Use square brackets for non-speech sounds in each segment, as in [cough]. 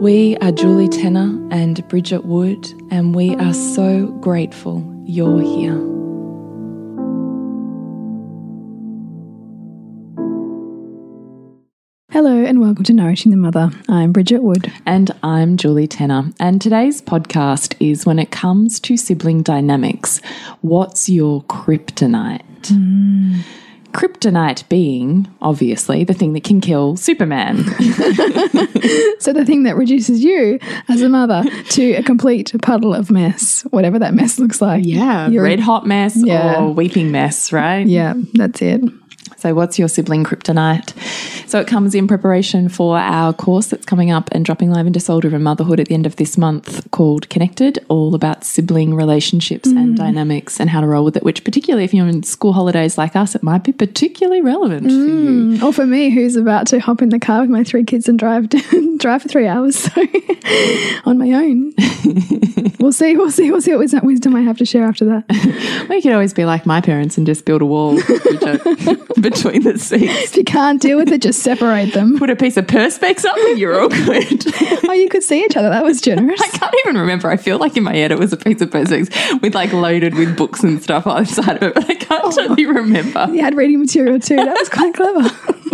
We are Julie Tenner and Bridget Wood, and we are so grateful you're here. Hello and welcome to Nourishing the Mother. I'm Bridget Wood. And I'm Julie Tenner. And today's podcast is when it comes to sibling dynamics, what's your kryptonite? Mm. Kryptonite being, obviously, the thing that can kill Superman. [laughs] so, the thing that reduces you as a mother to a complete puddle of mess, whatever that mess looks like. Yeah, You're, red hot mess yeah. or weeping mess, right? Yeah, that's it. So, what's your sibling kryptonite? So, it comes in preparation for our course that's coming up and dropping live into Soul Driven Motherhood at the end of this month called Connected, all about sibling relationships mm. and dynamics and how to roll with it, which, particularly if you're in school holidays like us, it might be particularly relevant mm. for you. Mm. Or for me, who's about to hop in the car with my three kids and drive, [laughs] drive for three hours so [laughs] on my own. [laughs] we'll see, we'll see, we'll see what wisdom I have to share after that. we could always be like my parents and just build a wall between the seats. If you can't deal with it, just separate them. Put a piece of perspex up and you're all good. [laughs] oh, you could see each other. That was generous. I can't even remember. I feel like in my head it was a piece of perspex with like loaded with books and stuff on the side of it, but I can't oh. totally remember. You had reading material too. That was quite clever. [laughs]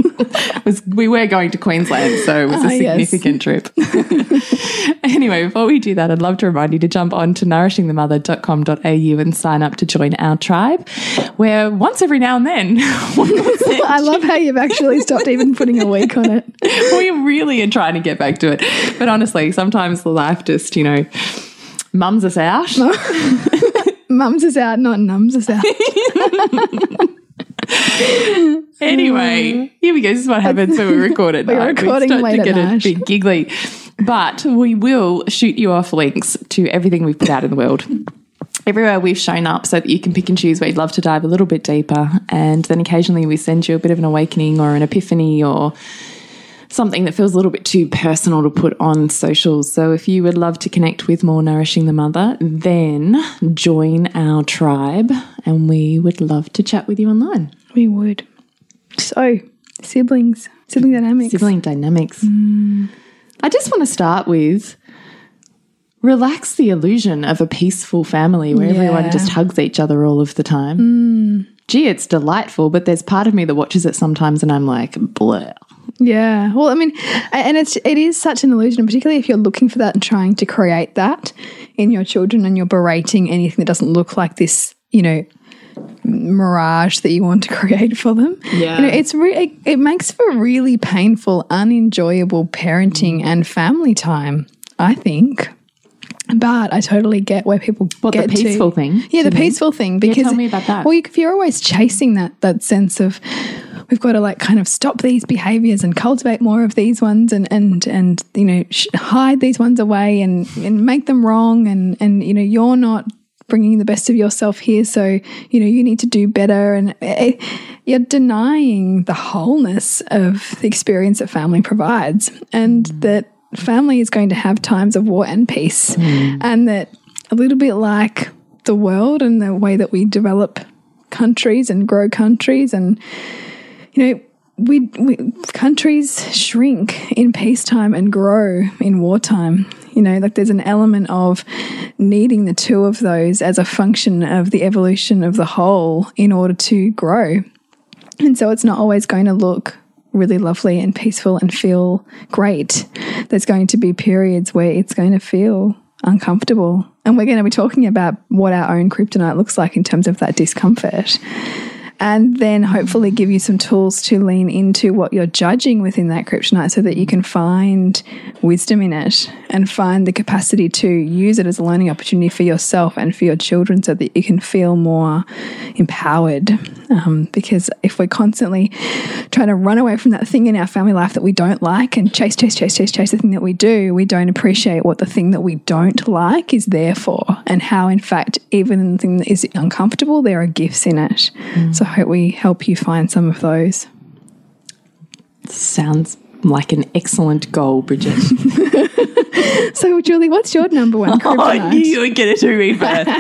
was we were going to Queensland, so it was a ah, significant yes. trip. [laughs] anyway, before we do that, I'd love to remind you to jump on to nourishingthemother.com.au and sign up to join our tribe, where once every now and then, [laughs] [laughs] I love how you've actually stopped even putting a week on it. we really are trying to get back to it, but honestly, sometimes life just you know mums us out. mums us out, not numbs us out. [laughs] anyway, hmm. here we go. This is what happens when we record it. We're recording we late to get a bit giggly. But we will shoot you off links to everything we've put out in the world. Everywhere we've shown up so that you can pick and choose where you'd love to dive a little bit deeper. And then occasionally we send you a bit of an awakening or an epiphany or something that feels a little bit too personal to put on socials. So if you would love to connect with more Nourishing the Mother, then join our tribe and we would love to chat with you online. We would. So, siblings, sibling dynamics. Sibling dynamics. Mm. I just want to start with relax the illusion of a peaceful family where yeah. everyone just hugs each other all of the time. Mm. Gee, it's delightful, but there's part of me that watches it sometimes and I'm like, bleh. Yeah. Well, I mean, and it's it is such an illusion, particularly if you're looking for that and trying to create that in your children and you're berating anything that doesn't look like this, you know, mirage that you want to [laughs] create for them. Yeah. You know, it's re- it, it makes for really painful, unenjoyable parenting mm. and family time, I think. But I totally get where people what, get the peaceful to. thing. Yeah, the peaceful thing. Because yeah, tell me about that. Well, if you're always chasing that that sense of we've got to like kind of stop these behaviors and cultivate more of these ones and and and you know hide these ones away and and make them wrong and and you know you're not bringing the best of yourself here so you know you need to do better and it, you're denying the wholeness of the experience that family provides and mm. that family is going to have times of war and peace mm. and that a little bit like the world and the way that we develop countries and grow countries and you know we, we countries shrink in peacetime and grow in wartime you know like there's an element of needing the two of those as a function of the evolution of the whole in order to grow. And so it's not always going to look really lovely and peaceful and feel great. There's going to be periods where it's going to feel uncomfortable. And we're going to be talking about what our own kryptonite looks like in terms of that discomfort and then hopefully give you some tools to lean into what you're judging within that kryptonite so that you can find wisdom in it and find the capacity to use it as a learning opportunity for yourself and for your children so that you can feel more empowered. Um, because if we're constantly trying to run away from that thing in our family life that we don't like and chase, chase, chase, chase, chase the thing that we do, we don't appreciate what the thing that we don't like is there for and how, in fact, even the thing that is uncomfortable, there are gifts in it. Mm. So hope we help you find some of those. Sounds like an excellent goal, Bridget. [laughs] [laughs] so, Julie, what's your number one kryptonite? [laughs] Oh, I knew you would get it to me first.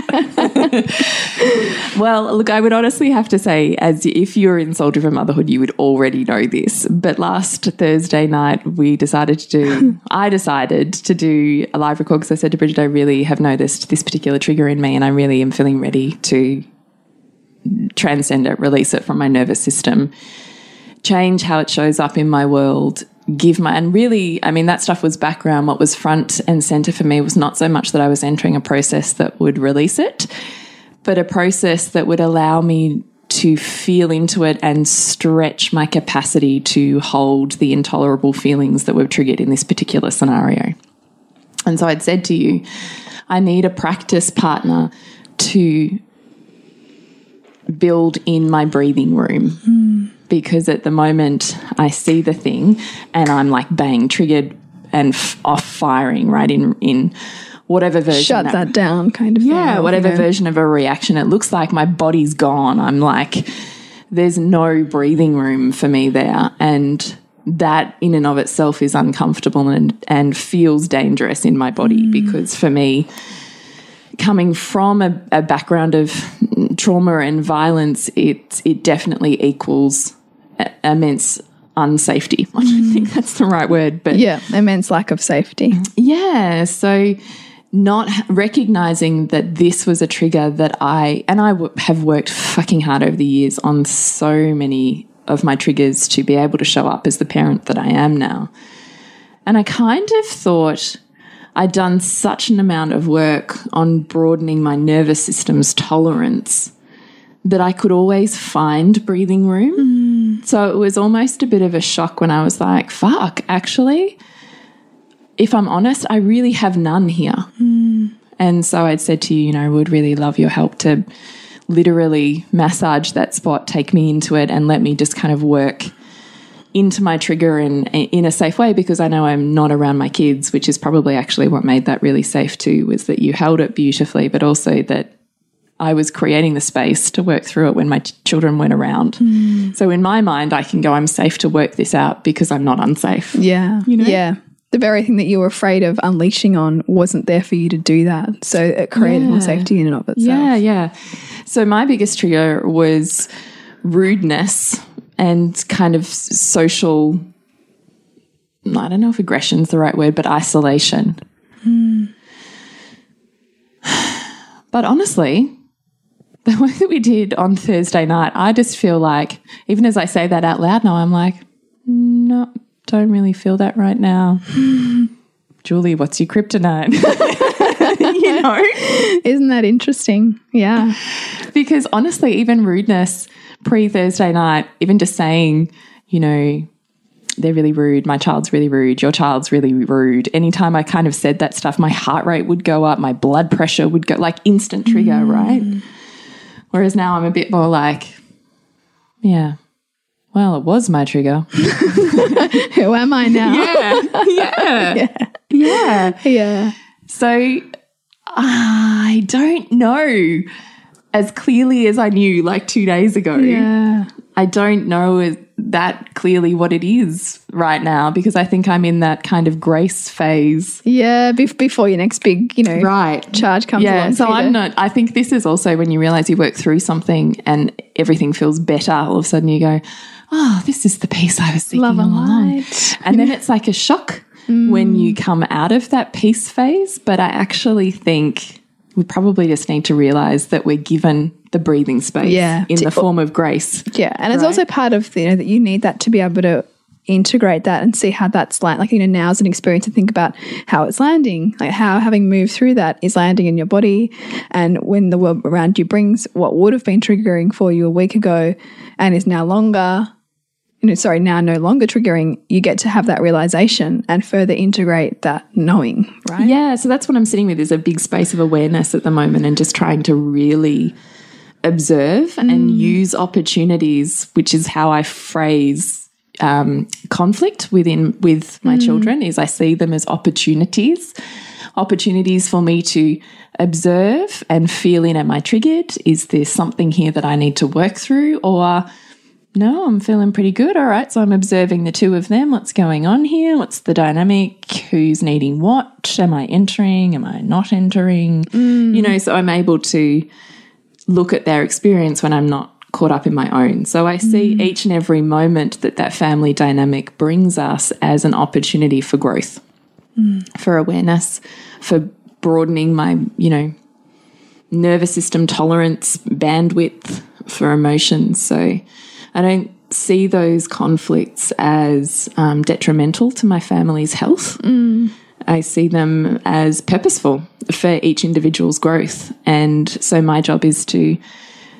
well, look, I would honestly have to say, as if you're in Soul Driven Motherhood, you would already know this. But last Thursday night, we decided to do, I decided to do a live record because I said to Bridget, I really have noticed this particular trigger in me and I really am feeling ready to transcend it, release it from my nervous system, change how it shows up in my world, give my, and really, I mean, that stuff was background. What was front and center for me was not so much that I was entering a process that would release it, but a process that would allow me to feel into it and stretch my capacity to hold the intolerable feelings that were triggered in this particular scenario. And so I'd said to you, I need a practice partner to build in my breathing room. Mm. Because at the moment I see the thing and I'm like bang, triggered and off firing right in in whatever version. Shut that, that down, kind of. Yeah, thing, whatever you know. version of a reaction it looks like. My body's gone. I'm like, there's no breathing room for me there, and that in and of itself is uncomfortable and and feels dangerous in my body mm. because for me coming from a, a background of trauma and violence, it it definitely equals immense unsafety. [laughs] I don't mm. think that's the right word, but yeah, immense lack of safety. Yeah, so not recognizing that this was a trigger that I and I have worked fucking hard over the years on so many of my triggers to be able to show up as the parent that I am now. And I kind of thought I'd done such an amount of work on broadening my nervous system's tolerance that I could always find breathing room. Mm. So it was almost a bit of a shock when I was like, fuck, actually, if I'm honest, I really have none here. Mm. And so I'd said to you, you know, I would really love your help to literally massage that spot, take me into it, and let me just kind of work into my trigger in in a safe way because I know I'm not around my kids, which is probably actually what made that really safe too. Was that you held it beautifully, but also that I was creating the space to work through it when my children went around. Mm. So in my mind, I can go, I'm safe to work this out because I'm not unsafe. Yeah, you know, yeah. The very thing that you were afraid of unleashing on wasn't there for you to do that. So it created yeah. more safety in and of itself. Yeah, yeah. So my biggest trigger was rudeness and kind of social, I don't know if aggression is the right word, but isolation. Mm. But honestly, [laughs] the work that we did on Thursday night, I just feel like, even as I say that out loud now, I'm like, no, don't really feel that right now. Julie, what's your kryptonite? [laughs] you know? [laughs] Isn't that interesting? Yeah. Because honestly, even rudeness pre Thursday night, even just saying, you know, they're really rude, my child's really rude, your child's really rude. Anytime I kind of said that stuff, my heart rate would go up, my blood pressure would go like instant trigger, mm. right? Whereas now I'm a bit more like, yeah, well, it was my trigger. [laughs] Who am I now? Yeah, yeah, [laughs] yeah, yeah. yeah. So I don't know as clearly as I knew like two days ago. Yeah. I don't know that clearly what it is right now because I think I'm in that kind of grace phase. Yeah, bef before your next big, you know, Right. charge comes Yeah, along. so for you to- I'm not. I think this is also when you realize you work through something and everything feels better. All of a sudden, you go, "Oh, this is the peace I was seeking Love all and along." light. And then it's like a shock mm. when you come out of that peace phase. But I actually think we probably just need to realize that we're given the breathing space Yeah. in the form of grace. Yeah, and it's also part of you know that you need that to be able to integrate that and see how that's like like you know now is an experience to think about how it's landing like how having moved through that is landing in your body and when the world around you brings what would have been triggering for you a week ago and is now longer you know sorry now no longer triggering you get to have that realization and further integrate that knowing right Yeah, so that's what I'm sitting with is a big space of awareness at the moment and just trying to really observe and use opportunities, which is how I phrase um, conflict within with my children is I see them as opportunities. Opportunities for me to observe and feel in am I triggered? Is there something here that I need to work through? Or no, I'm feeling pretty good. All right. So I'm observing the two of them. What's going on here? What's the dynamic? Who's needing what? Am I entering? Am I not entering? You know, so I'm able to look at their experience when I'm not caught up in my own. So I see mm. each and every moment that that family dynamic brings us as an opportunity for growth, mm. for awareness, for broadening my, you know, nervous system tolerance, bandwidth for emotions. So I don't see those conflicts as um, detrimental to my family's health. I see them as purposeful for each individual's growth. And so my job is to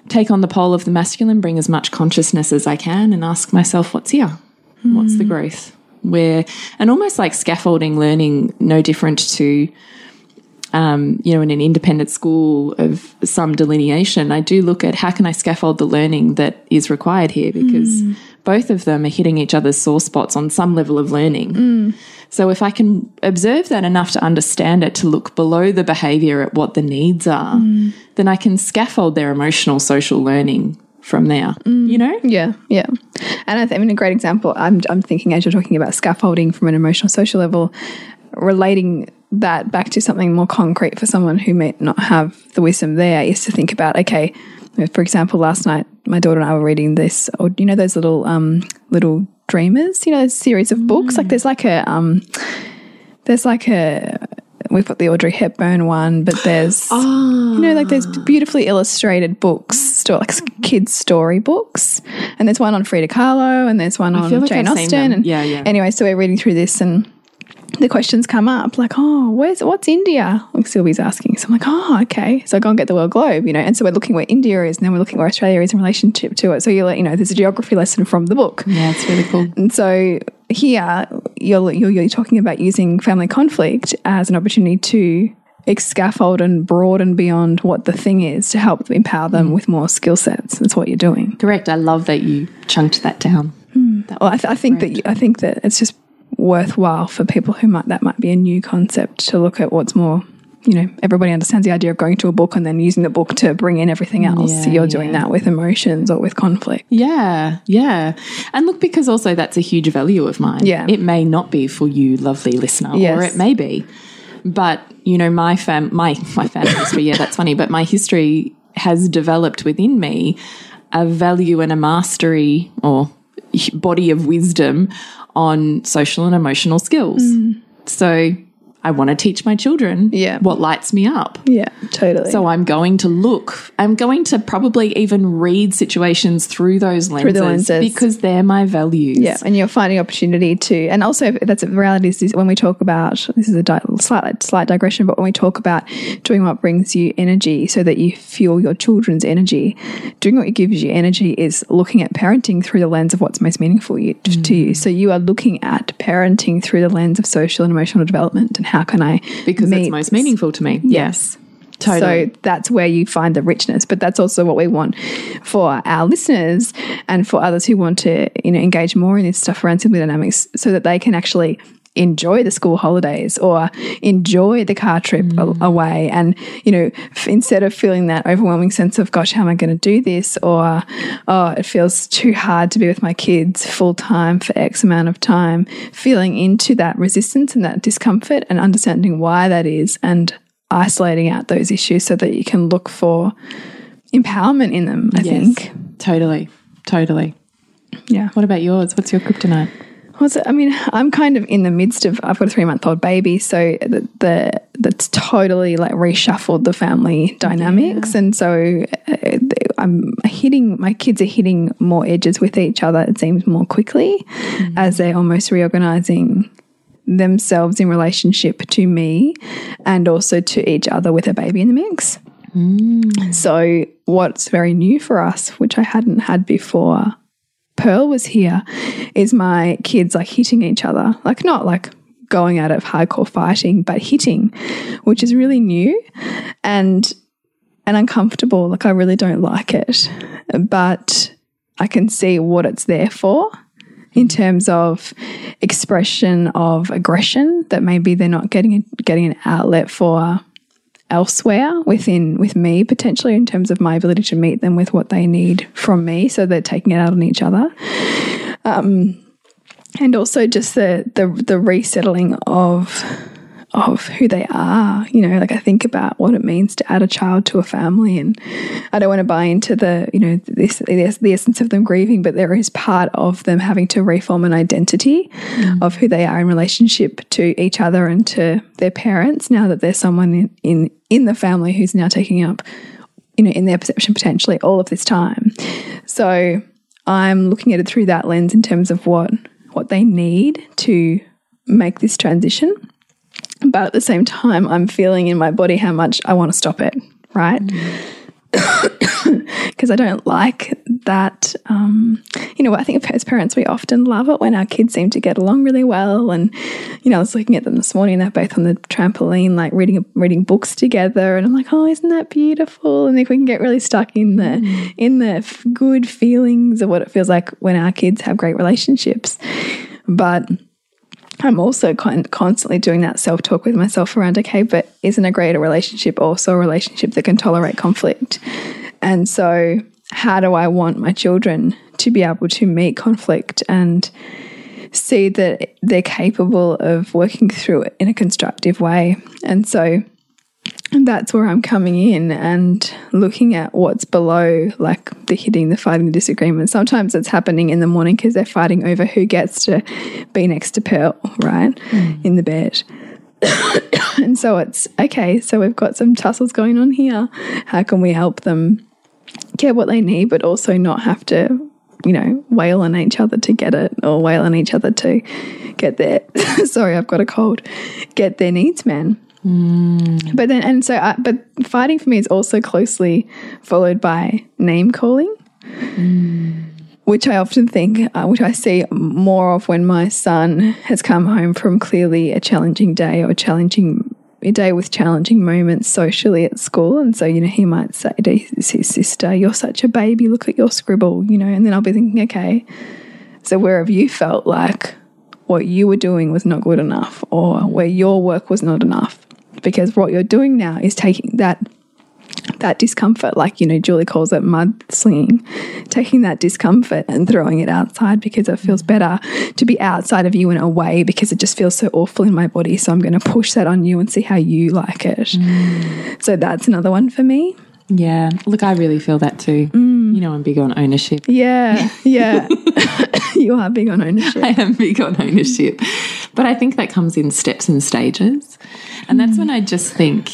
take on the pole of the masculine, bring as much consciousness as I can, and ask myself, what's here? What's the growth? Where, and almost like scaffolding learning, no different to um, you know, in an independent school of some delineation, I do look at how can I scaffold the learning that is required here because mm. both of them are hitting each other's sore spots on some level of learning. Mm. So if I can observe that enough to understand it, to look below the behavior at what the needs are, mm. then I can scaffold their emotional social learning from there. You know? Yeah, yeah. And I, th- I mean, a great example, I'm, I'm thinking as you're talking about scaffolding from an emotional social level, relating that back to something more concrete for someone who may not have the wisdom there is to think about, okay, for example, last night my daughter and I were reading this, or you know, those little um, little dreamers, you know, those series of books. Like there's like a um, there's like a we've got the Audrey Hepburn one, but there's [gasps] you know like there's beautifully illustrated books, like kids story books, and there's one on Frida Kahlo, and there's one on like Jane I've Austen, and Yeah, yeah. Anyway, so we're reading through this and. The questions come up like, oh, where's what's India? Like Sylvie's asking. So I'm like, oh, okay. So I go and get the world globe, you know. And so we're looking where India is, and then we're looking where Australia is in relationship to it. So you let you know, there's a geography lesson from the book. Yeah, it's really cool. And so here you're, you're, you're talking about using family conflict as an opportunity to scaffold and broaden beyond what the thing is to help empower them mm. with more skill sets. That's what you're doing. Correct. I love that you chunked that down. That Well, I, th I think that you, I think that it's just worthwhile for people who might that might be a new concept to look at what's more. You know, everybody understands the idea of going to a book and then using the book to bring in everything else. so Yeah, you're doing yeah. that with emotions or with conflict. Yeah, yeah. And look, because also that's a huge value of mine. Yeah. It may not be for you, lovely listener, or it may be. But, you know, my fam my my family [coughs] history, yeah, that's funny, but my history has developed within me a value and a mastery or body of wisdom on social and emotional skills. Mm. So I want to teach my children Yeah. what lights me up. Yeah, totally. So I'm going to look, I'm going to probably even read situations through those lenses, the lenses. because they're my values. Yeah, and you're finding opportunity to, and also that's the reality is when we talk about this is a di slight slight digression, but when we talk about doing what brings you energy, so that you fuel your children's energy, doing what gives you energy is looking at parenting through the lens of what's most meaningful you, to mm. you. So you are looking at parenting through the lens of social and emotional development, and how can I Because it's most meaningful to me. Yes. Totally. so that's where you find the richness, but that's also what we want for our listeners and for others who want to, you know, engage more in this stuff around sibling dynamics, so that they can actually enjoy the school holidays or enjoy the car trip mm. away. And, you know, instead of feeling that overwhelming sense of, gosh, how am I going to do this? Or, oh, it feels too hard to be with my kids full time for X amount of time, feeling into that resistance and that discomfort and understanding why that is and isolating out those issues so that you can look for empowerment in them, I yes, think. Totally. Totally. Yeah. What about yours? What's your kryptonite? It? I mean, I'm kind of in the midst of. I've got a three month old baby, so the, the that's totally like reshuffled the family dynamics, yeah. and so uh, I'm hitting. My kids are hitting more edges with each other. It seems more quickly mm. as they're almost reorganizing themselves in relationship to me and also to each other with a baby in the mix. Mm. So, what's very new for us, which I hadn't had before Pearl was here, is my kids like hitting each other. Like, not like going out of hardcore fighting, but hitting, which is really new and and uncomfortable. Like I really don't like it. But I can see what it's there for in terms of expression of aggression that maybe they're not getting getting an outlet for elsewhere within with me potentially in terms of my ability to meet them with what they need from me so they're taking it out on each other. Um, and also just the the, the resettling of of who they are. You know, like I think about what it means to add a child to a family, and I don't want to buy into the, you know, this, the, the essence of them grieving, but there is part of them having to reform an identity mm. of who they are in relationship to each other and to their parents. Now that there's someone in in, in the family who's now taking up, you know, in their perception potentially all of this time. So I'm looking at it through that lens in terms of what what they need to make this transition but at the same time, I'm feeling in my body how much I want to stop it, right? [coughs] Because I don't like that. Um, you know, I think as parents, we often love it when our kids seem to get along really well. And, you know, I was looking at them this morning, they're both on the trampoline, like reading reading books together. And I'm like, oh, isn't that beautiful? And if we can get really stuck in the, mm. in the good feelings of what it feels like when our kids have great relationships. But, I'm also constantly doing that self talk with myself around, okay, but isn't a greater relationship also a relationship that can tolerate conflict? And so, how do I want my children to be able to meet conflict and see that they're capable of working through it in a constructive way? And so, that's where I'm coming in and looking at what's below, like the hitting, the fighting, the disagreement. Sometimes it's happening in the morning because they're fighting over who gets to be next to Pearl, right, mm. in the bed. [coughs] and so it's okay, so we've got some tussles going on here. How can we help them get what they need, but also not have to, you know, wail on each other to get it or wail on each other to get their, [laughs] sorry, I've got a cold, get their needs met. But then, and so, uh, but fighting for me is also closely followed by name calling, mm. which I often think, uh, which I see more of when my son has come home from clearly a challenging day or challenging a day with challenging moments socially at school. And so, you know, he might say to his sister, You're such a baby, look at your scribble, you know, and then I'll be thinking, Okay, so where have you felt like what you were doing was not good enough or where your work was not enough? Because what you're doing now is taking that that discomfort, like you know, Julie calls it mud slinging, taking that discomfort and throwing it outside because it feels better to be outside of you and away because it just feels so awful in my body. So I'm going to push that on you and see how you like it. Mm. So that's another one for me. Yeah, look, I really feel that too. Mm. You know, I'm big on ownership. Yeah, yeah. [laughs] [laughs] [laughs] you are big on ownership. I am big on ownership. But I think that comes in steps and stages. And that's when I just think,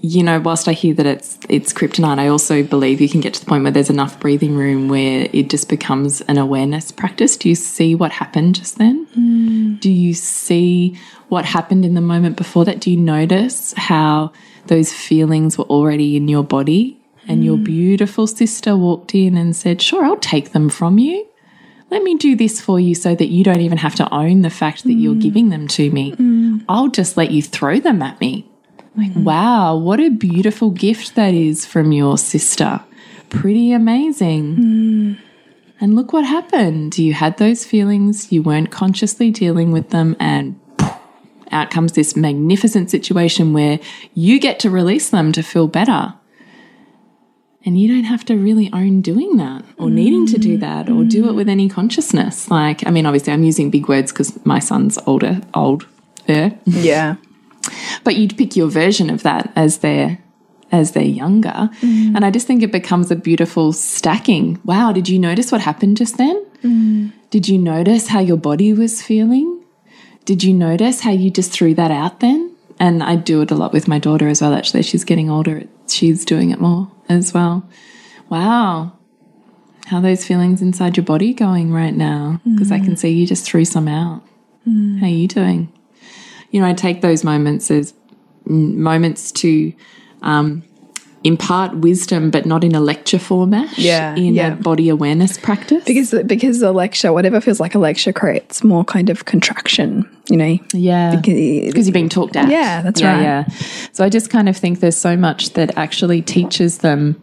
you know, whilst I hear that it's it's kryptonite, I also believe you can get to the point where there's enough breathing room where it just becomes an awareness practice. Do you see what happened just then? Mm. Do you see what happened in the moment before that? Do you notice how those feelings were already in your body and mm. your beautiful sister walked in and said, Sure, I'll take them from you let me do this for you so that you don't even have to own the fact that mm. you're giving them to me. Mm. I'll just let you throw them at me. Like, mm. wow, what a beautiful gift that is from your sister. Pretty amazing. Mm. And look what happened. You had those feelings, you weren't consciously dealing with them, and out comes this magnificent situation where you get to release them to feel better. And you don't have to really own doing that or needing to do that or do it mm. with any consciousness. Like, I mean, obviously, I'm using big words because my son's older, old, er. [laughs] Yeah. but you'd pick your version of that as they're as they're younger. Mm. And i just think it becomes a beautiful stacking. Wow did you notice what happened just then? Mm. Did you notice how your body was feeling? Did you notice how you just threw that out then? And i do it a lot with my daughter as well actually. She's getting older. She's doing it more as well. Wow. How are those feelings inside your body going right now? Because i can see you just threw some out. How are you doing? You know, I take those moments as mm, moments to um, impart wisdom, but not in a lecture format. Yeah, in yeah. a body awareness practice. Because because the lecture, whatever feels like a lecture, creates more kind of contraction. You know. yeah, Because- you're being talked at. Yeah, that's yeah, right. Yeah. So I just kind of think there's so much that actually teaches them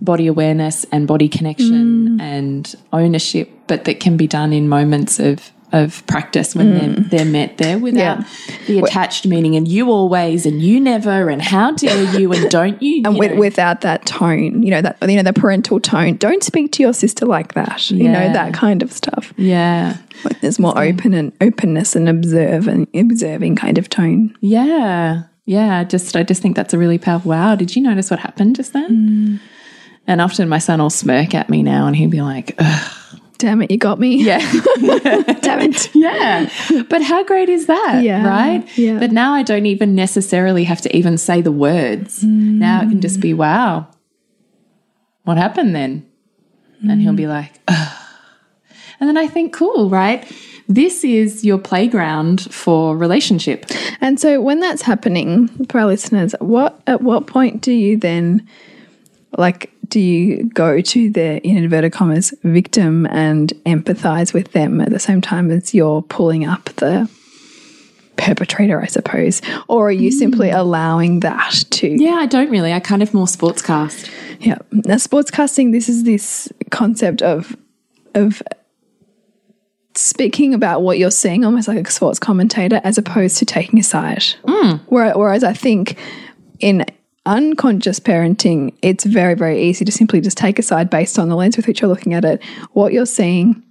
body awareness and body connection Mm. and ownership, but that can be done in moments of of practice when they're, they're met there without Mm. Yeah. the attached meaning and you always and you never and how dare you and don't you, and you with, without that tone, you know that you know the parental tone. Don't speak to your sister like that. You know that kind of stuff. yeah Like there's more open and openness and observe and observing kind of tone. Yeah. Yeah. Just I just think that's a really powerful wow. Did you notice what happened just then? And often my son will smirk at me now and he'll be like, Ugh. Damn it, you got me. Yeah. [laughs] Damn it. [laughs] yeah. But how great is that? Yeah, Right? yeah. But now I don't even necessarily have to even say the words. Now it can just be, mm. wow. What happened then? And he'll be mm. like, Ugh. And then I think, cool, right? This is your playground for relationship. And so when that's happening, for our listeners, what at what point do you then like do you go to the in inverted commas victim and empathize with them at the same time as you're pulling up the perpetrator, I suppose? Or are you simply mm. allowing that to Yeah, I don't really. I kind of more sportscast. Yeah. Now, sportscasting, this is this concept of of speaking about what you're seeing, almost like a sports commentator, as opposed to taking a side. Mm. Where- Whereas I think in unconscious parenting, it's very, very easy to simply just take a side based on the lens with which you're looking at it, what you're seeing,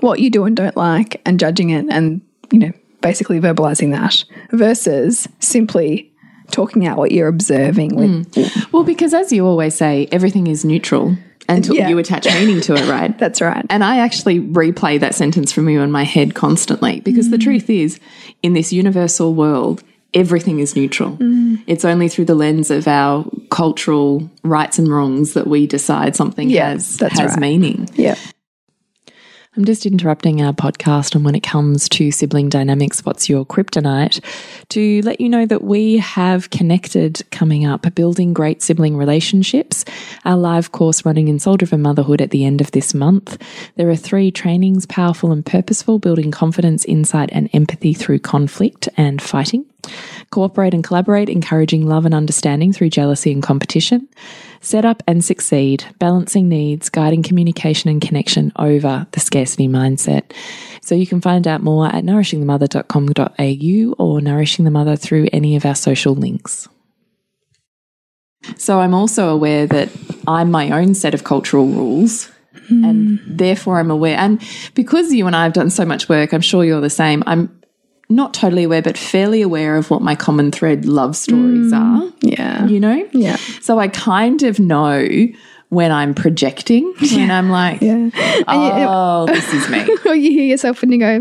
what you do and don't like, and judging it, and you know, basically verbalizing that versus simply talking out what you're observing with mm. Well, because as you always say, everything is neutral until Yeah. you attach meaning to it, right? [laughs] That's right. And I actually replay that sentence from you in my head constantly because the mm. truth is, in this universal world, everything is neutral. Mm. It's only through the lens of our cultural rights and wrongs that we decide something Yeah, has, that's has right. meaning. Yeah. I'm just interrupting our podcast and when it comes to sibling dynamics, what's your kryptonite? To let you know that we have connected coming up, building great sibling relationships. Our live course running in Soul Driven Motherhood at the end of this month. There are three trainings, powerful and purposeful, building confidence, insight, and empathy through conflict and fighting. Cooperate and collaborate, encouraging love and understanding through jealousy and competition. Set up and succeed, balancing needs, guiding communication and connection over the scarcity mindset. So you can find out more at nourishingthemother.com.au or Nourishing the Mother through any of our social links. So I'm also aware that I'm my own set of cultural rules. And hmm. therefore, I'm aware. And because you and I have done so much work, I'm sure you're the same. I'm not totally aware, but fairly aware of what my common thread love stories mm. are Yeah. you know? Yeah. So I kind of know when I'm projecting, when I'm like, Yeah. oh, this is me. [laughs] Or you hear yourself and you go,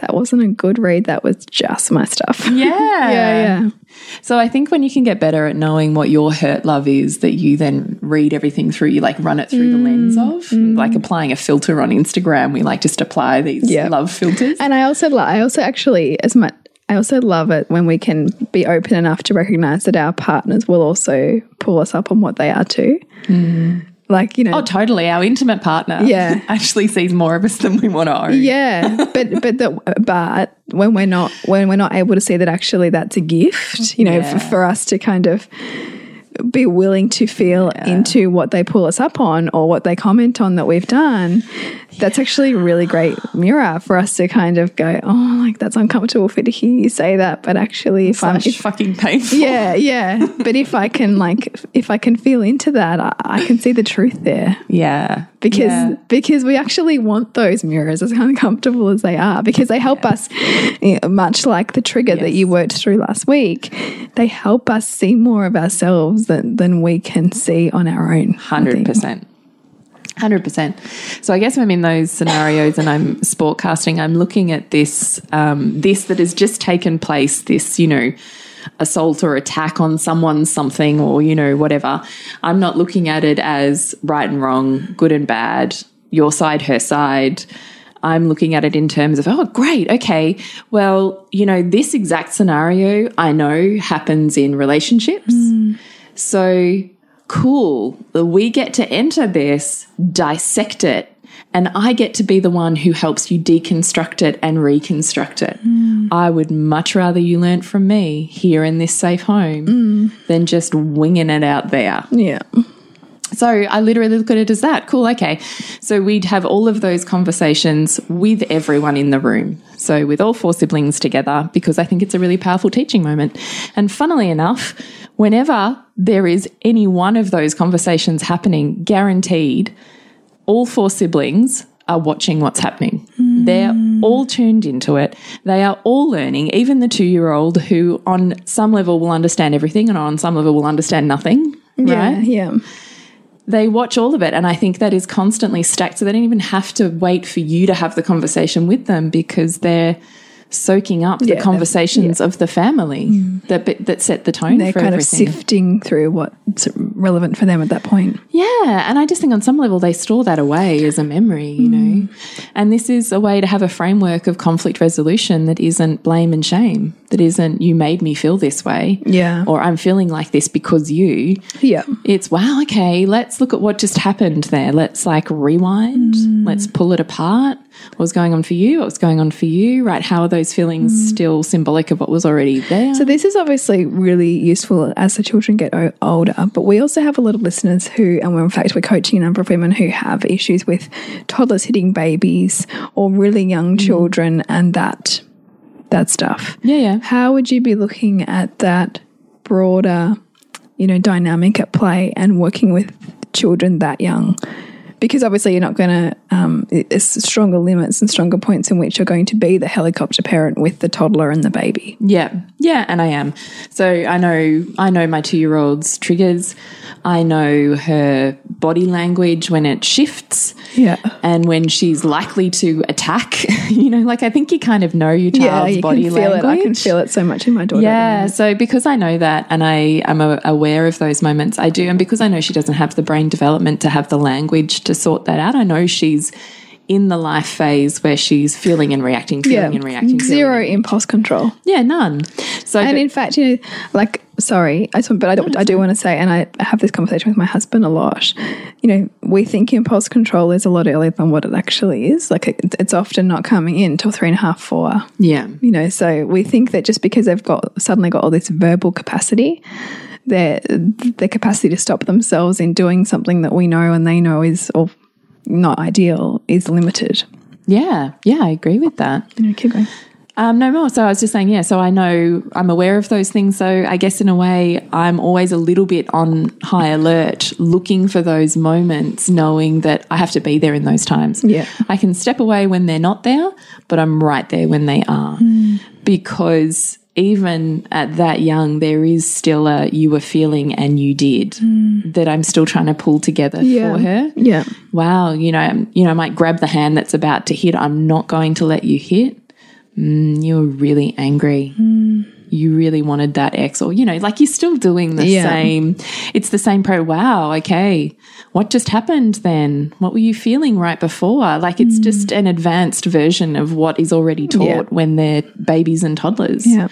that wasn't a good read. That was just my stuff. [laughs] Yeah. Yeah. Yeah. So I think when you can get better at knowing what your hurt love is, that you then read everything through, you like run it through the lens mm, of, like mm. applying a filter on Instagram. We like just apply these Yeah. love filters. And I also, I also actually, as much, I also love it when we can be open enough to recognize that our partners will also pull us up on what they are too. Mm. Like, you know, oh, totally. Our intimate partner Yeah. [laughs] actually sees more of us than we want to own. yeah, but but the, but when we're not when we're not able to see that actually that's a gift, you know, Yeah. for, for us to kind of be willing to feel into what they pull us up on or what they comment on that we've done, that's actually a really great mirror for us to kind of go, oh, like that's uncomfortable for to hear you say that. But actually, if I'm Slash fucking painful. yeah, yeah. [laughs] But if I can like, if I can feel into that, I, I can see the truth there Yeah. Because Yeah. because we actually want those mirrors as [laughs] uncomfortable as they are because they help us you know, much like the trigger that you worked through last week they help us see more of ourselves than than we can see on our own Hundred think. percent. Hundred percent. So I guess I'm in those scenarios and I'm sportcasting, I'm looking at this um, this that has just taken place. This you know assault or attack on someone, something or you know whatever. I'm not looking at it as right and wrong, good and bad, your side, her side. I'm looking at it in terms of, oh, great. Okay. Well, you know, this exact scenario I know happens in relationships. Hmm. So cool. We get to enter this, dissect it, and I get to be the one who helps you deconstruct it and reconstruct it. Mm. I would much rather you learnt from me here in this safe home mm. than just winging it out there. yeah So I literally look at it as that. Cool, okay. So we'd have all of those conversations with everyone in the room. So with all four siblings together, because I think it's a really powerful teaching moment. And funnily enough, whenever there is any one of those conversations happening, guaranteed, all four siblings are watching what's happening. They're all tuned into it. They are all learning, even the two year old who, on some level, will understand everything and on some level, will understand nothing. yeah Right? yeah they watch all of it and i think that is constantly stacked so they don't even have to wait for you to have the conversation with them because they're soaking up Yeah, the conversations of the family mm. that that set the tone they're kind everything. of sifting through what's relevant for them at that point. Yeah and i just think on some level they store that away as a memory you mm. know? And this is a way to have a framework of conflict resolution that isn't blame and shame that isn't you made me feel this way Yeah. or i'm feeling like this because you. Yeah. It's wow, okay, let's look at what just happened there. Let's like rewind, mm. let's pull it apart. What was going on for you? What was going on for you? Right? How are those feelings mm. still symbolic of what was already there? So this is obviously really useful as the children get o- older. But we also have a lot of listeners who, and we're, in fact, we're coaching a number of women who have issues with toddlers hitting babies or really young mm. children and that that stuff. yeah, yeah. How would you be looking at that broader, you know, dynamic at play and working with children that young? Because obviously you're not going to, um, stronger limits and stronger points in which you're going to be the helicopter parent with the toddler and the baby. Yeah, yeah, and I am. So I know, I know my two-year-old's triggers. I know her body language when it shifts, Yeah. and when she's likely to attack. [laughs] you know, like I think you kind of know your child's Yeah, you body can feel language. it. I can feel it so much in my daughter. Yeah, so because I know that and I am aware of those moments, I do. And because I know she doesn't have the brain development to have the language to sort that out, I know she's in the life phase where she's feeling and reacting, feeling yeah. and reacting. Zero feeling. impulse control. Yeah, none. So, And in fact, you know, like, sorry, I just, but I, don't, I do want to say, and I have this conversation with my husband a lot. You know, we think impulse control is a lot earlier than what it actually is. Like, it, it's often not coming in till three and a half, four. yeah, You know, so we think that just because they've got suddenly got all this verbal capacity, their their capacity to stop themselves in doing something that we know and they know is or not ideal is limited. yeah, yeah, I agree with that. You know, keep going. Um, no more. So I was just saying, yeah. So I know I'm aware of those things. So I guess in a way, I'm always a little bit on high alert, looking for those moments, knowing that I have to be there in those times. Yeah. I can step away when they're not there, but I'm right there when they are, because even at that young, there is still a you were feeling and you did that I'm still trying to pull together for her Yeah. wow, you know, you know, I might grab the hand that's about to hit. I'm not going to let you hit. Mm, you're really angry. You really wanted that X, or you know, like you're still doing the Yeah. same. It's the same pro. Wow, okay, what just happened then? What were you feeling right before? Like it's just an advanced version of what is already taught Yeah. when they're babies and toddlers. Yeah.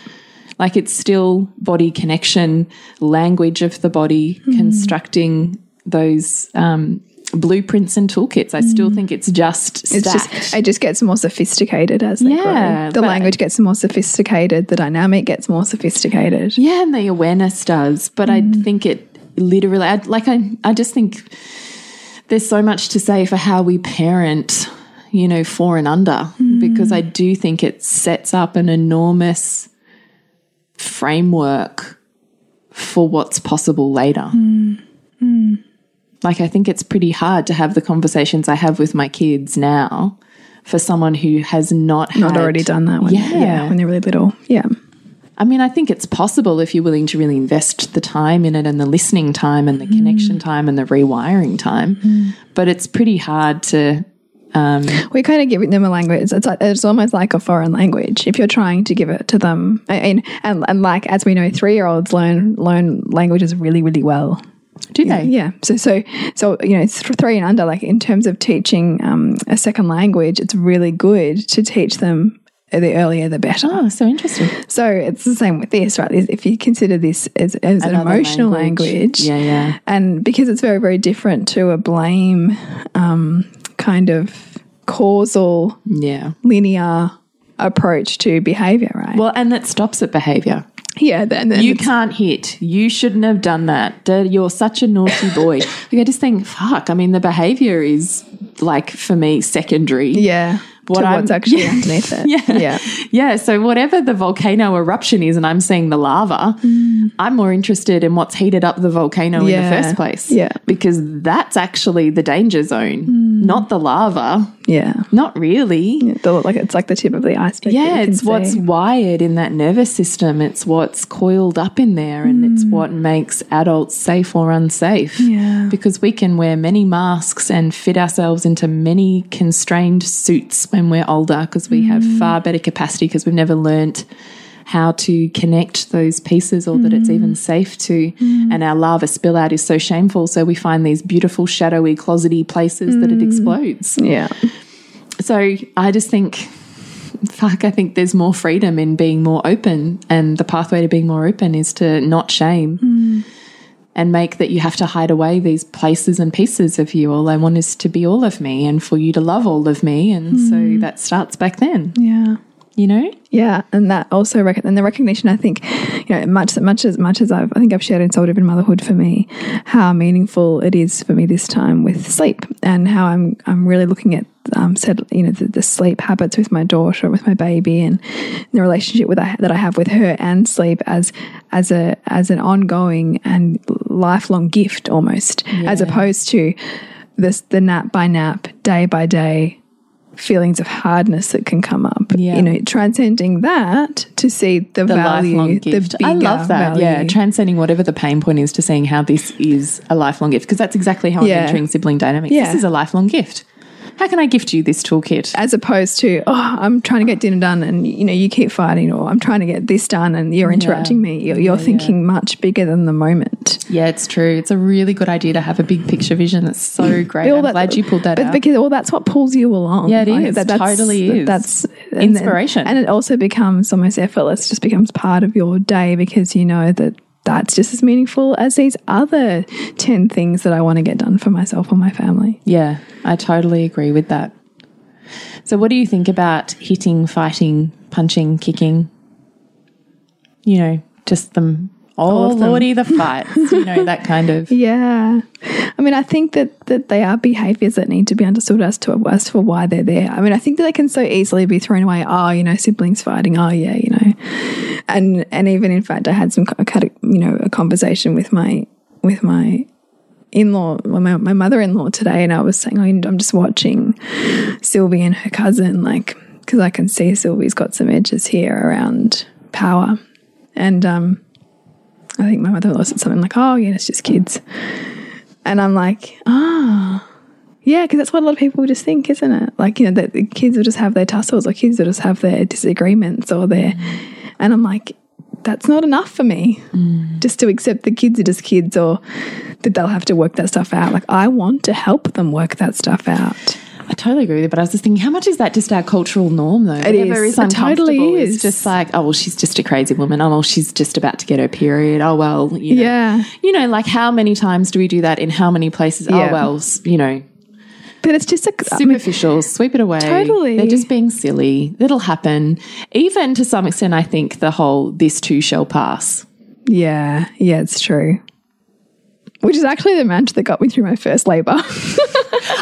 Like it's still body connection, language of the body, Mm-hmm. constructing those um, blueprints and toolkits. I still think it's just Mm. It's just it just gets more sophisticated as they Yeah, grow. The language gets more sophisticated. The dynamic gets more sophisticated. yeah, and the awareness does, but Mm. I think it literally, I, like, I, I just think there's so much to say for how we parent, you know, for and under, because I do think it sets up an enormous framework for what's possible later. Like, I think it's pretty hard to have the conversations I have with my kids now for someone who has not Not had- already done that one. Yeah. when they're really little. Yeah. I mean, I think it's possible if you're willing to really invest the time in it and the listening time and the connection mm. time and the rewiring time. Mm. But it's pretty hard to. Um, we're kind of give them a language. It's like, it's almost like a foreign language if you're trying to give it to them. And and, and like as we know, three year olds learn learn languages really really well. Do they? Yeah. So so so you know th- three and under like in terms of teaching um, a second language, it's really good to teach them the earlier the better. Oh, so interesting. So it's the same with this, right? If you consider this as, as an emotional language. language, Yeah, yeah. and because it's very, very different to a blame um, kind of causal, Yeah. linear approach to behavior, right? Well, and that stops at behavior. Yeah, then, then You can't hit. You shouldn't have done that. You're such a naughty boy. [laughs] like, I just think, fuck. I mean, the behavior is like for me secondary. yeah, What to I'm- what's [laughs] actually Yeah. underneath it. Yeah. yeah, Yeah. So whatever the volcano eruption is, and I'm seeing the lava, mm. I'm more interested in what's heated up the volcano in the first place. Yeah. Because that's actually the danger zone, mm. not the lava. yeah. Not really. The, like it's like the tip of the iceberg. Yeah, it's what's wired in that nervous system. It's what's coiled up in there, and it's mm. what makes adults safe or unsafe. Yeah. Because we can wear many masks and fit ourselves into many constrained suits when we're older because we have far mm. better capacity because we've never learnt how to connect those pieces or that it's even mm. safe to. Mm. And our lava spill out is so shameful. So we find these beautiful, shadowy, closety places that it explodes. yeah, So I just think, fuck, I think there's more freedom in being more open. And the pathway to being more open is to not shame and make that you have to hide away these places and pieces of you. All I want is to be all of me and for you to love all of me. And so hmm. that starts back then, yeah. you know? Yeah, and that also rec- and the recognition. I think, you know, much much as much as I've I think I've shared in Soul Driven Motherhood for me, how meaningful it is for me this time with sleep, and how I'm I'm really looking at um, said you know the, the sleep habits with my daughter, with my baby, and the relationship with I, that I have with her and sleep as as a as an ongoing and lifelong gift almost, as opposed to this the nap by nap, day by day feelings of hardness that can come up. Yeah. You know, transcending that to see the, The value, the gift. I love that. Yeah. Transcending whatever the pain point is to seeing how this is a lifelong gift. Because that's exactly how Yeah. I'm entering sibling dynamics. Yeah. This is a lifelong gift. How can I gift you this toolkit? As opposed to, oh, I'm trying to get dinner done and you know, you keep fighting, or I'm trying to get this done and you're interrupting me. You're, you're thinking much bigger than the moment. Yeah, it's true. It's a really good idea to have a big picture vision. That's so great. All I'm that- glad you pulled that but out. because well, that's what pulls you along. Yeah, it Like, is. that's, Totally is. That's and then- Inspiration. and it also becomes almost effortless. Just becomes part of your day because you know that that's just as meaningful as these other ten things that I want to get done for myself or my family. yeah, I totally agree with that. So, what do you think about hitting, fighting, punching, kicking? You know, just them. Oh, of them. lordy, the fights. you know, [laughs] that kind of. Yeah, I mean, I think that that they are behaviours that need to be understood as to as to why they're there. I mean, I think that they can so easily be thrown away. Oh, you know, siblings fighting. Oh, yeah, you know, and and even in fact, I had some you know a conversation with my with my in-law, my, my mother-in-law today, and I was saying, oh, I'm just watching Sylvie and her cousin, like because I can see Sylvie's got some edges here around power, and um. I think my mother-in-law said something like, "Oh, yeah, it's just kids," and I'm like, "Ah, yeah," because that's what a lot of people just think, isn't it? Like, you know, that the kids will just have their tussles, or kids will just have their disagreements, or their, and I'm like, that's not enough for me, mm. just to accept the kids are just kids, or that they'll have to work that stuff out. Like, I want to help them work that stuff out. I totally agree with you, but I was just thinking, how much is that just our cultural norm, though? It is. It totally is. It's just like, oh, well, she's just a crazy woman. Oh, well, she's just about to get her period. Oh, well, you know. Yeah. You know, like how many times do we do that in how many places? Oh, yeah. Oh, well, you know, But it's just a I mean, superficial, sweep it away. Totally. They're just being silly. It'll happen. Even to some extent, I think the whole this too shall pass. yeah, yeah, it's true. Which is actually the mantra that got me through my first labor. [laughs]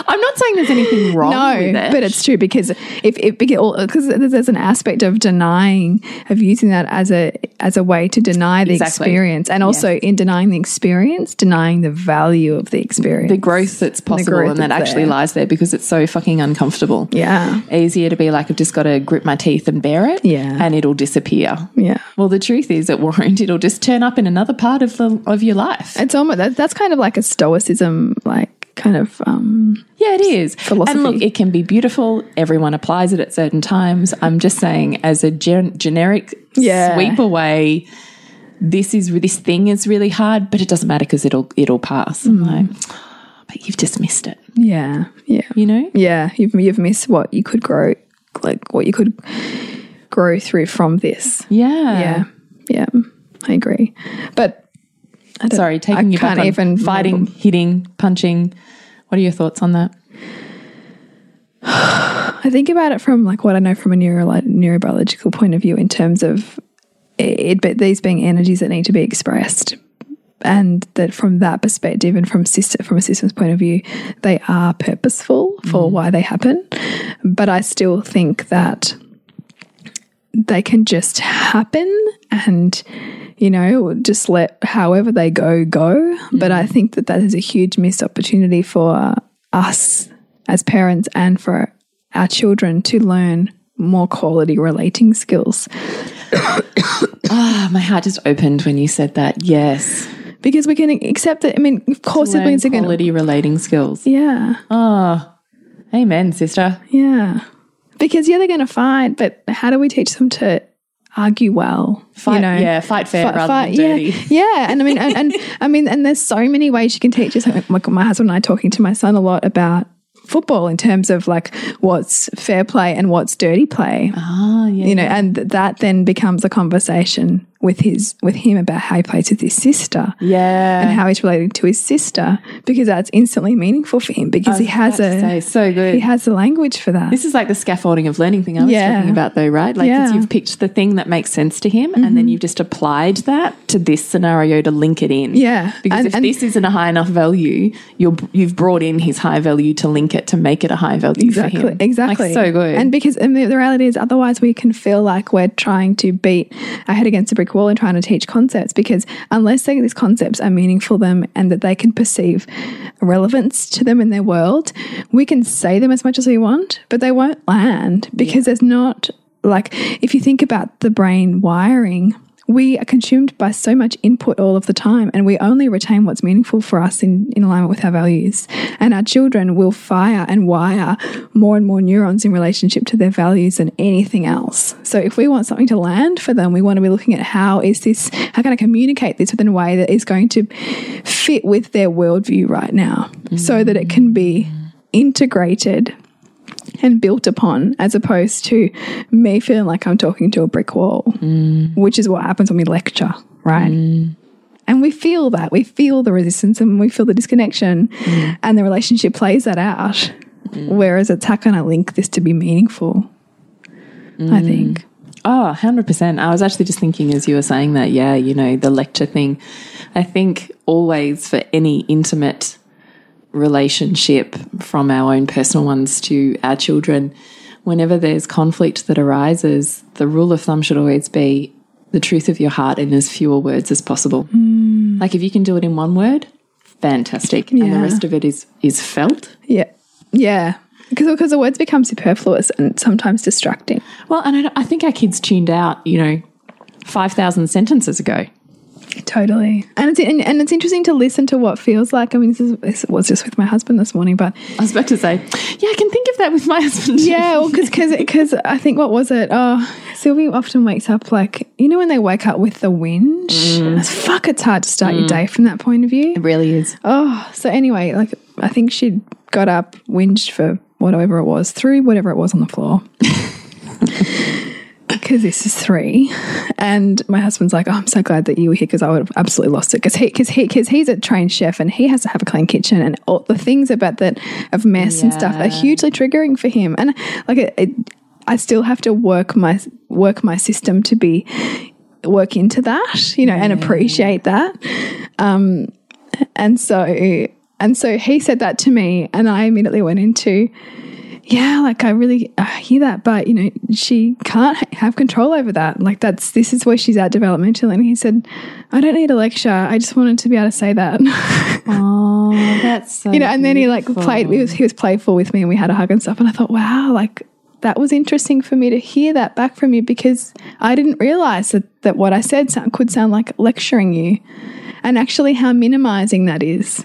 I'm not saying there's anything wrong no, it. but it's true because if it because there's an aspect of denying of using that as a as a way to deny the Exactly. experience, and also in denying the experience, denying the value of the experience. the growth that's possible growth and that actually there. lies there because it's so fucking uncomfortable. yeah, Easier to be like, I've just got to grip my teeth and bear it. Yeah. And it'll disappear. yeah. Well, the truth is, it won't. It'll just turn up in another part of the of your life. It's almost that, that's kind of like a stoicism, like kind of um, Yeah, it is. Philosophy. And look, it can be beautiful. Everyone applies it at certain times. I'm just saying, as a gen generic Yeah. sweep away, this is this thing is really hard, but it doesn't matter because it'll it'll pass. I'm like, "Oh, but you've just missed it. yeah, yeah, You know? yeah. You've you've missed what you could grow, like what you could grow through from this. Yeah. Yeah, yeah. I agree, but Sorry, taking I you can't on even fighting, hitting, punching. What are your thoughts on that? [sighs] I think about it from like what I know from a neuro neurobiological point of view in terms of it, but these being energies that need to be expressed, and that from that perspective and from system from a systems point of view, they are purposeful for mm-hmm. why they happen. But I still think that they can just happen and you know just let however they go go but i think that that is a huge missed opportunity for us as parents and for our children to learn more quality relating skills [coughs] Ah, my heart just opened when you said that. Yes. because we can accept that i mean of course siblings are going to quality relating skills. yeah Oh, amen, sister. yeah because yeah they're going to fight but how do we teach them to argue well Fight, yeah, fight fair Fi- rather fi- than dirty. Yeah, yeah, and I mean, and, and [laughs] I mean, and there's so many ways you can teach us. Like my husband and I talking to my son a lot about football in terms of like what's fair play and what's dirty play. Ah, yeah. You know, and that then becomes a conversation with his with him about how he plays with his sister yeah. and how he's relating to his sister because that's instantly meaningful for him because he has a say, so good. he has the language for that. This is like the scaffolding of learning thing I was Yeah. talking about, though, right? Like Yeah. Mm-hmm. you've picked the thing that makes sense to him, and then you've just applied that to this scenario to link it in. Yeah. because And- if and- this isn't a high enough value, you're you've brought in his high value to link it to make it a high value for Exactly, him. exactly. Like, so good. And because and the, the reality is, otherwise, we can feel like we're trying to beat our head against a brick wall and trying to teach concepts. Because unless they, these concepts are meaningful to them and that they can perceive relevance to them in their world, we can say them as much as we want, but they won't land because there's not like if you think about the brain wiring. We are consumed by so much input all of the time, and we only retain what's meaningful for us in, in alignment with our values. And our children will fire and wire more and more neurons in relationship to their values than anything else. So, if we want something to land for them, we want to be looking at how is this, how can I communicate this within a way that is going to fit with their worldview right now so that it can be integrated and built upon as opposed to me feeling like I'm talking to a brick wall, mm. which is what happens when we lecture, right? Mm. And we feel that. We feel the resistance and we feel the disconnection, mm. and the relationship plays that out. Whereas it's how can I link this to be meaningful? I think. Oh, 100%. I was actually just thinking as you were saying that, yeah, you know, the lecture thing. I think always for any intimate relationship from our own personal ones to our children, whenever there's conflict that arises, the rule of thumb should always be the truth of your heart in as fewer words as possible. Hmm. Like if you can do it in one word, fantastic. And the rest of it is is felt. Yeah. Yeah. Because, because the words become superfluous and sometimes distracting. Well, and I, I think our kids tuned out, you know, 5,000 sentences ago. Totally. And it's and, and it's interesting to listen to what feels like. I mean, this, is, this was just with my husband this morning, but I was about to say, yeah, I can think of that with my [laughs] husband. yeah, well, because because I think what was it? Oh, Sylvie often wakes up like you know when they wake up with the whinge. Mm. It's fuck. It's hard to start your mm. day from that point of view. It really is. Oh, so anyway, like I think she got up, whinged for whatever it was, threw whatever it was on the floor. [laughs] Because this is three, and my husband's like, "Oh, I'm so glad that you were here because I would have absolutely lost it." Because he, because he, because he's a trained chef and he has to have a clean kitchen, and all the things about that of mess and stuff are hugely triggering for him. And like, it, it, I still have to work my work my system to be work into that, you know, and appreciate that. Um, and so and so he said that to me, and I immediately went into, yeah, like I really I hear that, but you know, she can't ha- have control over that. Like that's this is where she's at developmentally. And he said, I don't need a lecture. I just wanted to be able to say that. [laughs] Oh, that's [laughs] so you know, and then he like played. He was he was playful with me, and we had a hug and stuff. And I thought, wow, like that was interesting for me to hear that back from you because I didn't realize that that what I said sound, could sound like lecturing you, and actually how minimizing that is.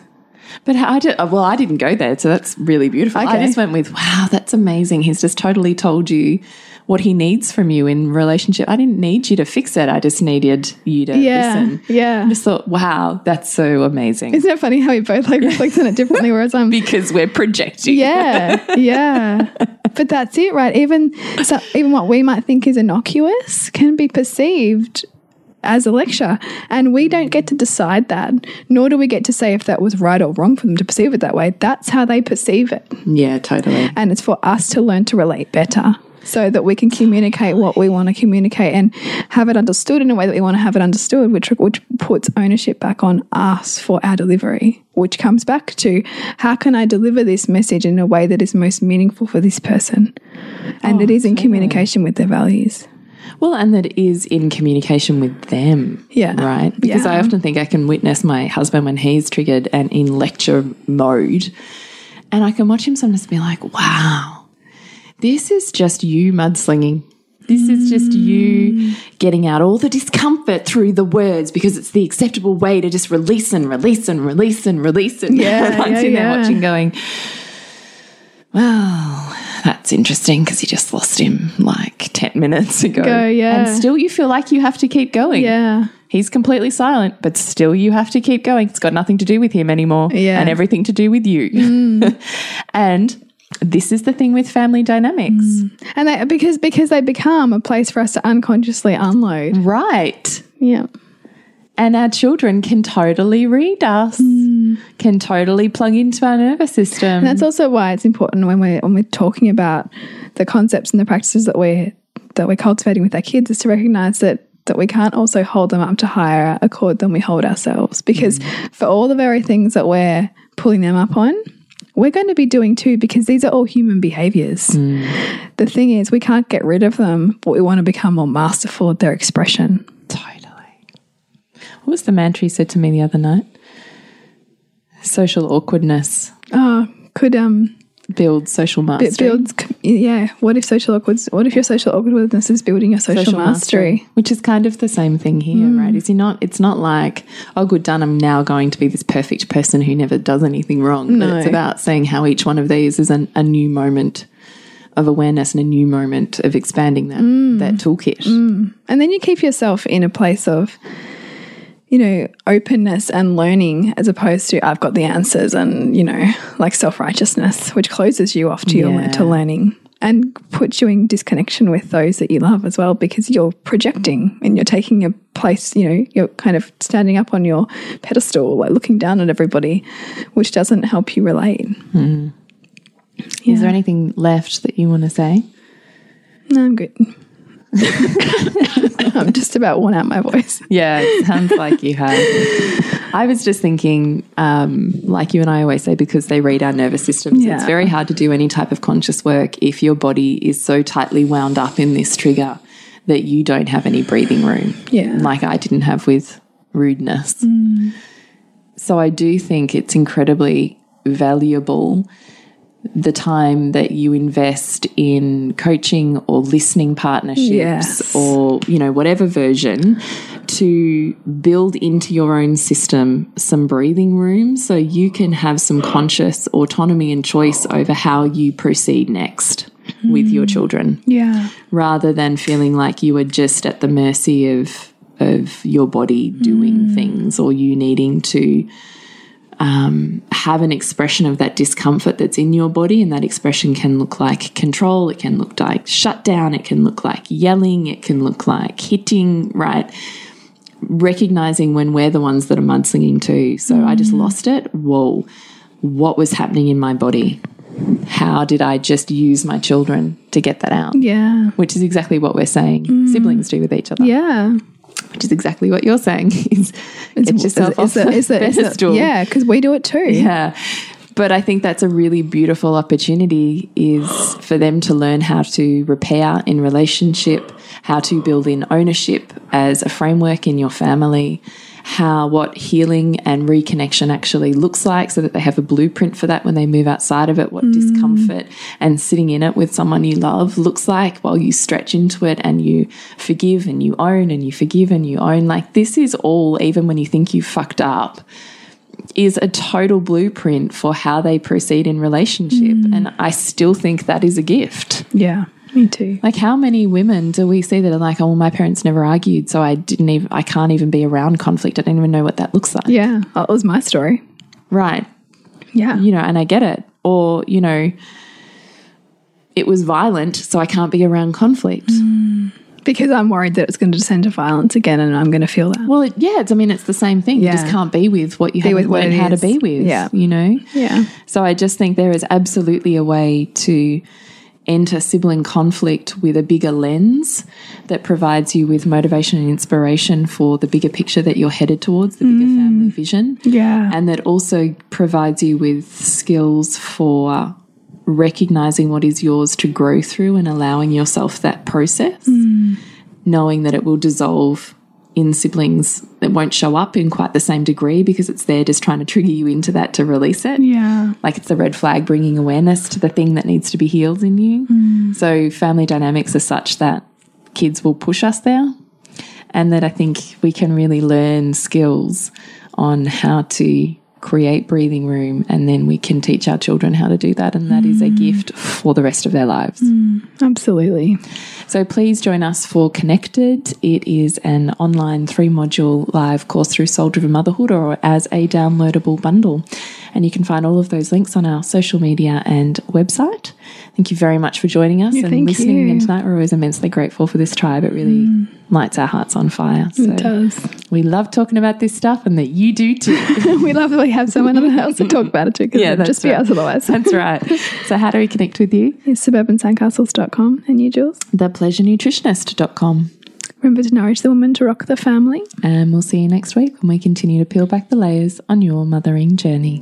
But I did, uh, well, I didn't go there, so that's really beautiful. I just went with, wow, that's amazing. He's just totally told you what he needs from you in relationship. I didn't need you to fix it. I just needed you to Yeah, listen. yeah. I just thought, wow, that's so amazing. Isn't it funny how we both like reflect on it differently? Whereas I'm [laughs] because we're projecting. yeah, yeah. But that's it, right? Even so, even what we might think is innocuous can be perceived as a lecture, and we don't get to decide that. Nor do we get to say if that was right or wrong for them to perceive it that way. That's how they perceive it, Yeah, totally. and it's for us to learn to relate better. So that we can communicate what we want to communicate and have it understood in a way that we want to have it understood, which which puts ownership back on us for our delivery. Which comes back to how can I deliver this message in a way that is most meaningful for this person, and oh, it is in communication with their values. Well, and that is in communication with them. Yeah. Right? Because I often think I can witness my husband when he's triggered and in lecture mode. And I can watch him sometimes be like, wow, this is just you mudslinging. This is just you getting out all the discomfort through the words because it's the acceptable way to just release and release and release and release it. [laughs] Yeah, and I'm yeah, sitting there yeah. watching going, well, that's interesting because you just lost him like 10 minutes [laughs] ago. Go, yeah. And still you feel like you have to keep going. Yeah, He's completely silent, but still you have to keep going. It's got nothing to do with him anymore. Yeah. Mm. And everything to do with you. [laughs] and this is the thing with family dynamics. and they, because because they become a place for us to unconsciously unload. Right. Yeah, And our children can totally read us, mm. can totally plug into our nervous system. And that's also why it's important when we're when we're talking about the concepts and the practices that we're that we're cultivating with our kids is to recognize that that we can't also hold them up to higher accord than we hold ourselves. Because mm. for all the very things that we're pulling them up on, we're going to be doing too because these are all human behaviors. Mm. The thing is we can't get rid of them, but we want to become more masterful at their expression. What was the mantra you said to me the other night? Social awkwardness Oh, could um builds social mastery. builds yeah, what if social awkward what if your social awkwardness is building your social, mastery? which is kind of the same thing here, Hmm. right? Is he not? It's not like, oh, good done. I'm now going to be this perfect person who never does anything wrong. But it's about seeing how each one of these is an, a new moment of awareness and a new moment of expanding that Hmm. that toolkit. And then you keep yourself in a place of, you know, openness and learning as opposed to I've got the answers and, you know, like self righteousness, which closes you off to your to learning and puts you in disconnection with those that you love as well because you're projecting and you're taking a place, you know, you're kind of standing up on your pedestal, like looking down at everybody, which doesn't help you relate. Hmm. Is there anything left that you want to say? No, I'm good. [laughs] I'm just about worn out my voice. Yeah, it sounds like you have. I was just thinking, um, like you and I always say, because they read our nervous systems, Yeah. it's very hard to do any type of conscious work if your body is so tightly wound up in this trigger that you don't have any breathing room. Yeah. Like I didn't have with rudeness. So I do think it's incredibly valuable the time that you invest in coaching or listening partnerships Yes. or you know whatever version to build into your own system some breathing room so you can have some conscious autonomy and choice over how you proceed next with your hmm. children Yeah. rather than feeling like you are just at the mercy of of your body doing hmm. things or you needing to um, have an expression of that discomfort that's in your body, and that expression can look like control, it can look like shutdown, it can look like yelling, it can look like hitting, right? Recognizing when we're the ones that are mudslinging too. So I just lost it. Whoa, what was happening in my body? How did I just use my children to get that out? Yeah. Which is exactly what we're saying siblings do with each other. Yeah. Which is exactly what you're saying. Is [laughs] It's, get yourself is, off is, the is, pedestal. yeah, because we do it too. Yeah. But I think that's a really beautiful opportunity is for them to learn how to repair in relationship, how to build in ownership as a framework in your family, how what healing and reconnection actually looks like so that they have a blueprint for that when they move outside of it, what mm. discomfort and sitting in it with someone you love looks like while you stretch into it and you forgive and you own and you forgive and you own. Like this is all, even when you think you fucked up is a total blueprint for how they proceed in relationship. Mm. And I still think that is a gift. Yeah, me too. Like, how many women do we see that are like, oh, well, my parents never argued, so I didn't even, I can't even be around conflict. I don't even know what that looks like. Yeah, that was my story. Right. Yeah. You know, and I get it. Or, you know, it was violent, so I can't be around conflict. Mm. Because I'm worried that it's going to descend to violence again and I'm going to feel that. Well, it, yeah, it's, I mean, it's the same thing. You just can't be with what you Be haven't with what learned it how to be with. Yeah. You know? Yeah. So I just think there is absolutely a way to enter sibling conflict with a bigger lens that provides you with motivation and inspiration for the bigger picture that you're headed towards, the bigger mm. family vision. Yeah. And that also provides you with skills for recognizing what is yours to grow through and allowing yourself that process, mm. knowing that it will dissolve in siblings that won't show up in quite the same degree because it's there just trying to trigger you into that to release it. Yeah. Like it's the red flag bringing awareness to the thing that needs to be healed in you. Mm. So, family dynamics are such that kids will push us there, and that I think we can really learn skills on how to create breathing room, and then we can teach our children how to do that. And that is a mm. gift for the rest of their lives. Mm. Absolutely. So please join us for Connected. It is an online three module live course through Soul Driven Motherhood or as a downloadable bundle. And you can find all of those links on our social media and website. Thank you very much for joining us Yeah, and listening you. in tonight. We're always immensely grateful for this tribe. It really mm. lights our hearts on fire. So It does. we love talking about this stuff and that you do too. [laughs] we love that we have someone else to talk about it too because Yeah, just be right. us otherwise. [laughs] That's right. So how do we connect with you? [laughs] It's suburbansandcastles.com and you, Jules. Thepleasurenutritionist.com. Remember to nourish the woman to rock the family. And we'll see you next week when we continue to peel back the layers on your mothering journey.